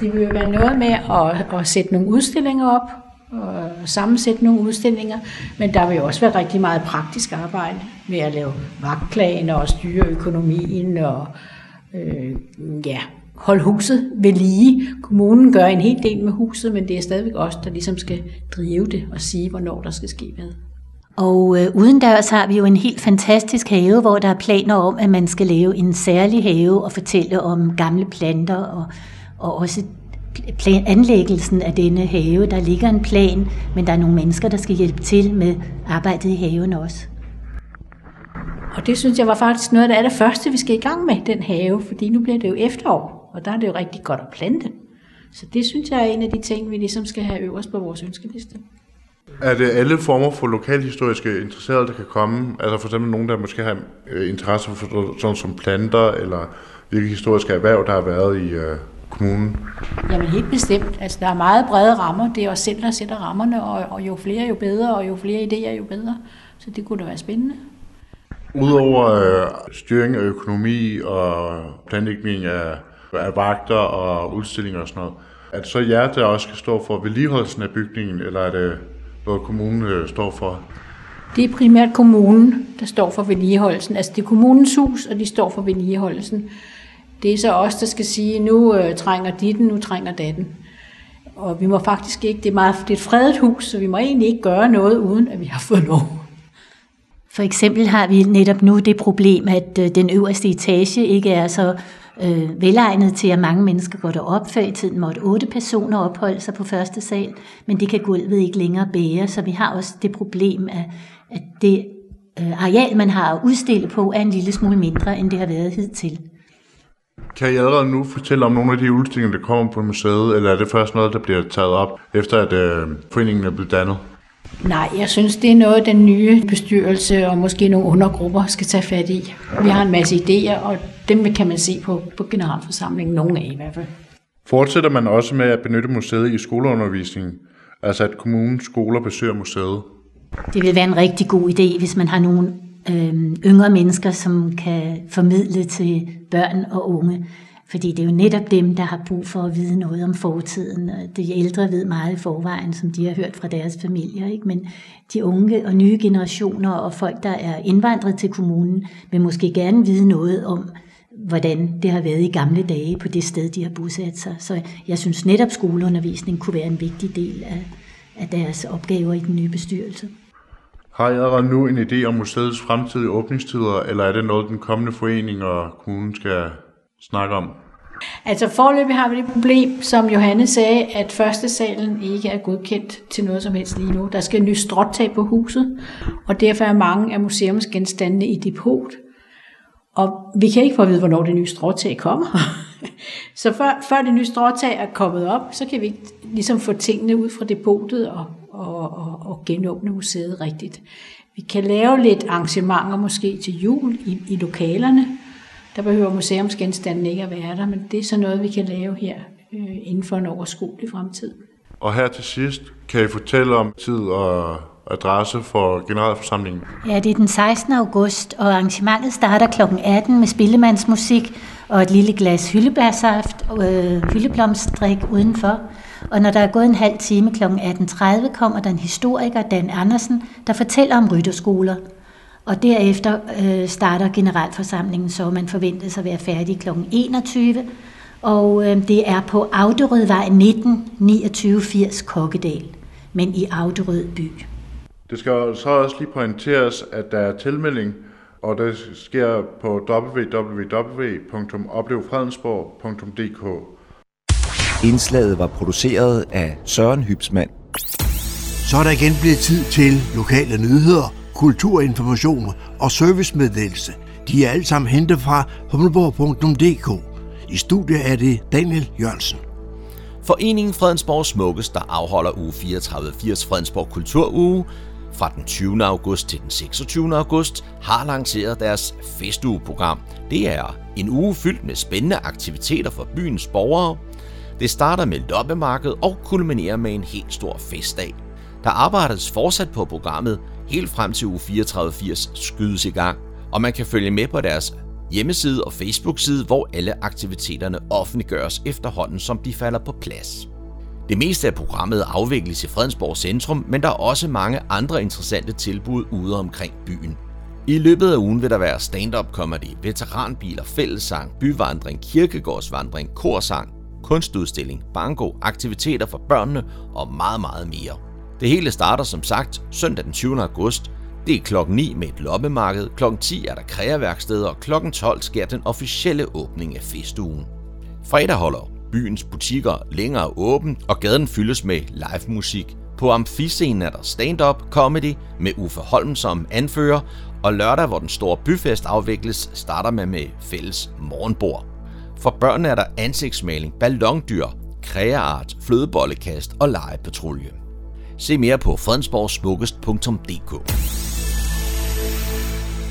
Det vil jo være noget med at, at sætte nogle udstillinger op, og sammensætte nogle udstillinger, men der vil jo også være rigtig meget praktisk arbejde med at lave vagtplaner og styre økonomien og øh, ja, holde huset ved lige. Kommunen gør en hel del med huset, men det er stadigvæk os, der ligesom skal drive det og sige, hvornår der skal ske hvad. Og øh, udendørs har vi jo en helt fantastisk have, hvor der er planer om, at man skal lave en særlig have og fortælle om gamle planter og, og også plan, anlæggelsen af denne have. Der ligger en plan, men der er nogle mennesker, der skal hjælpe til med arbejdet i haven også. Og det synes jeg var faktisk noget af det første, vi skal i gang med, den have, fordi nu bliver det jo efterår, og der er det jo rigtig godt at plante. Så det synes jeg er en af de ting, vi ligesom skal have øverst på vores ønskeliste. Er det alle former for lokalhistoriske interesserede, der kan komme? Altså for eksempel nogen, der måske har øh, interesse for sådan som planter, eller hvilke historiske erhverv, der har været i øh, kommunen? Jamen helt bestemt. Altså der er meget brede rammer. Det er os selv, der sætter rammerne, og, og jo flere jo bedre, og jo flere idéer jo bedre. Så det kunne da være spændende. Udover øh, styring af økonomi og planlægning af, af vagter og udstillinger og sådan noget, er det så jer, der også skal stå for vedligeholdelsen af bygningen, eller er det noget kommunen øh, står for? Det er primært kommunen, der står for vedligeholdelsen. Altså det er kommunens hus, og de står for vedligeholdelsen. Det er så os, der skal sige, nu øh, trænger de den, nu trænger datten. Og vi må faktisk ikke, det er, meget, det er et fredet hus, så vi må egentlig ikke gøre noget, uden at vi har fået lov. For eksempel har vi netop nu det problem, at øh, den øverste etage ikke er så øh, velegnet til, at mange mennesker går derop. Før i tiden måtte otte personer opholde sig på første sal, men det kan gulvet ikke længere bære, så vi har også det problem, at, at det øh, areal, man har at udstille på, er en lille smule mindre, end det har været hidtil. Kan I allerede nu fortælle om nogle af de udstillinger, der kommer på museet, eller er det først noget, der bliver taget op, efter at øh, foreningen er blevet dannet? Nej, jeg synes, det er noget, den nye bestyrelse og måske nogle undergrupper skal tage fat i. Vi har en masse idéer, og dem kan man se på, på generalforsamlingen, nogle af i hvert fald. Fortsætter man også med at benytte museet i skoleundervisningen? Altså at kommunens skoler besøger museet? Det vil være en rigtig god idé, hvis man har nogle øh, yngre mennesker, som kan formidle til børn og unge. Fordi det er jo netop dem, der har brug for at vide noget om fortiden. De ældre ved meget i forvejen, som de har hørt fra deres familier. Ikke? Men de unge og nye generationer og folk, der er indvandret til kommunen, vil måske gerne vide noget om, hvordan det har været i gamle dage på det sted, de har bosat sig. Så jeg synes netop skoleundervisning kunne være en vigtig del af, af deres opgaver i den nye bestyrelse. Har I allerede nu en idé om museets fremtidige åbningstider, eller er det noget, den kommende forening og kommunen skal snakke om? Altså forløbig har vi det problem, som Johanne sagde, at første salen ikke er godkendt til noget som helst lige nu. Der skal en ny stråtag på huset, og derfor er mange af museumsgenstandene i depot. Og vi kan ikke få at vide, hvornår det nye stråtag kommer. så før, før det nye stråtag er kommet op, så kan vi ikke ligesom få tingene ud fra depotet og, og, og, og genåbne museet rigtigt. Vi kan lave lidt arrangementer måske til jul i, i lokalerne, der behøver museumsgenstanden ikke at være der, men det er så noget, vi kan lave her øh, inden for en overskuelig fremtid. Og her til sidst, kan I fortælle om tid og adresse for generalforsamlingen? Ja, det er den 16. august, og arrangementet starter kl. 18 med spillemandsmusik og et lille glas hyldebærsaft, øh, hyldeblomstdrik udenfor. Og når der er gået en halv time kl. 18.30, kommer der en historiker, Dan Andersen, der fortæller om rytterskoler. Og derefter øh, starter generalforsamlingen, så man forventes at være færdig kl. 21. Og øh, det er på Auderødvej 19, 2980 Kokkedal, men i Auderød by. Det skal så også lige pointeres, at der er tilmelding, og det sker på www.oplevfredensborg.dk. Indslaget var produceret af Søren Hybsmand. Så er der igen blevet tid til lokale nyheder, kulturinformation og servicemeddelelse. De er alle sammen hentet fra humleborg.dk. I studiet er det Daniel Jørgensen. Foreningen Fredensborg Smukkes, der afholder uge 3480 Fredensborg Kulturuge fra den 20. august til den 26. august, har lanceret deres festugeprogram. Det er en uge fyldt med spændende aktiviteter for byens borgere. Det starter med loppemarked og kulminerer med en helt stor festdag. Der arbejdes fortsat på programmet helt frem til uge 3480 skydes i gang, og man kan følge med på deres hjemmeside og Facebook-side, hvor alle aktiviteterne offentliggøres efterhånden, som de falder på plads. Det meste af programmet afvikles i Fredensborg Centrum, men der er også mange andre interessante tilbud ude omkring byen. I løbet af ugen vil der være stand-up comedy, veteranbiler, fællessang, byvandring, kirkegårdsvandring, korsang, kunstudstilling, banko, aktiviteter for børnene og meget, meget mere. Det hele starter som sagt søndag den 20. august. Det er klokken 9 med et loppemarked, klokken 10 er der kreaværksteder, og klokken 12 sker den officielle åbning af festugen. Fredag holder byens butikker længere åben, og gaden fyldes med live musik. På amfiscenen er der stand-up comedy med Uffe Holm som anfører, og lørdag, hvor den store byfest afvikles, starter man med fælles morgenbord. For børnene er der ansigtsmaling, ballondyr, kreaart, flødebollekast og legepatrulje. Se mere på fredensborgsmukkest.dk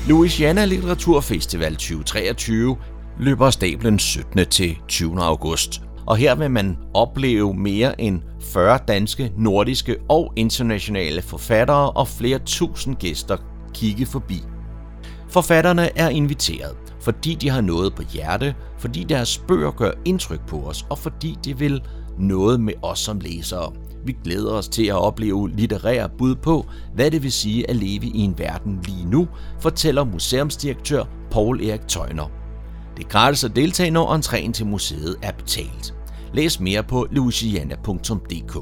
Louisiana Litteraturfestival 2023 løber af stablen 17. til 20. august. Og her vil man opleve mere end 40 danske, nordiske og internationale forfattere og flere tusind gæster kigge forbi. Forfatterne er inviteret, fordi de har noget på hjerte, fordi deres bøger gør indtryk på os, og fordi de vil noget med os som læsere. Vi glæder os til at opleve litterære bud på, hvad det vil sige at leve i en verden lige nu, fortæller museumsdirektør Paul Erik Tøjner. Det er gratis at deltage, når entréen til museet er betalt. Læs mere på louisiana.dk.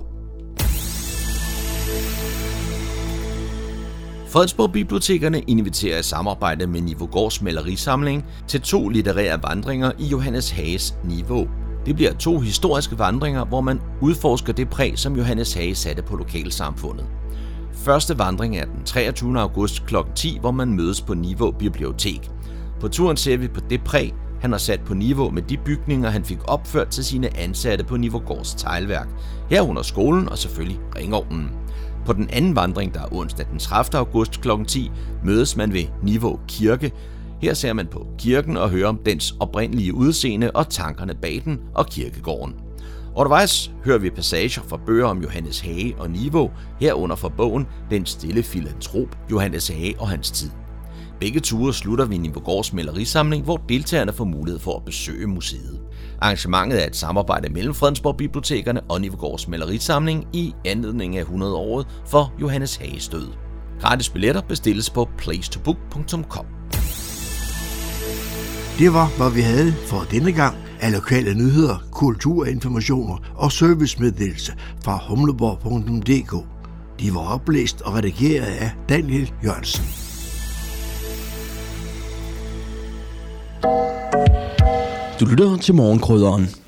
Fredensborg Bibliotekerne inviterer i samarbejde med Nivogårds malerisamling til to litterære vandringer i Johannes Hages Niveau. Det bliver to historiske vandringer, hvor man udforsker det præg, som Johannes Hage satte på lokalsamfundet. Første vandring er den 23. august kl. 10, hvor man mødes på Niveau Bibliotek. På turen ser vi på det præg, han har sat på niveau med de bygninger, han fik opført til sine ansatte på Nivogårds teglværk, herunder skolen og selvfølgelig ringovnen. På den anden vandring, der er onsdag den 30. august kl. 10, mødes man ved Niveau Kirke. Her ser man på kirken og hører om dens oprindelige udseende og tankerne bag den og kirkegården. Undervejs hører vi passager fra bøger om Johannes Hage og Niveau, herunder fra bogen Den stille filantrop, Johannes Hage og hans tid. Begge ture slutter vi i Nivogårds malerisamling, hvor deltagerne får mulighed for at besøge museet. Arrangementet er et samarbejde mellem Fredensborg Bibliotekerne og Nivogårds malerisamling i anledning af 100-året for Johannes Hages død. Gratis billetter bestilles på placetobook.com. Det var, hvad vi havde for denne gang af lokale nyheder, kulturinformationer og servicemeddelelse fra humleborg.dk. De var oplæst og redigeret af Daniel Jørgensen. Du lytter til morgenkrydderen.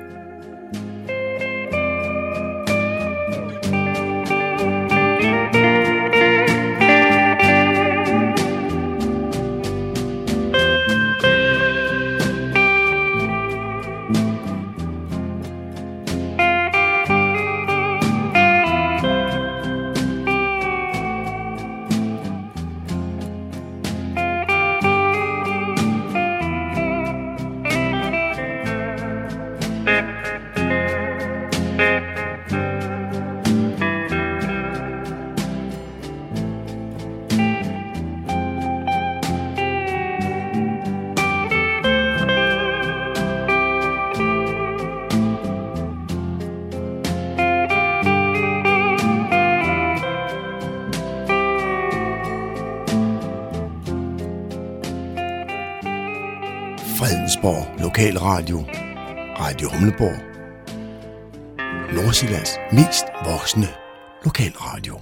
Gamleborg. Nordsjællands mest voksne lokalradio.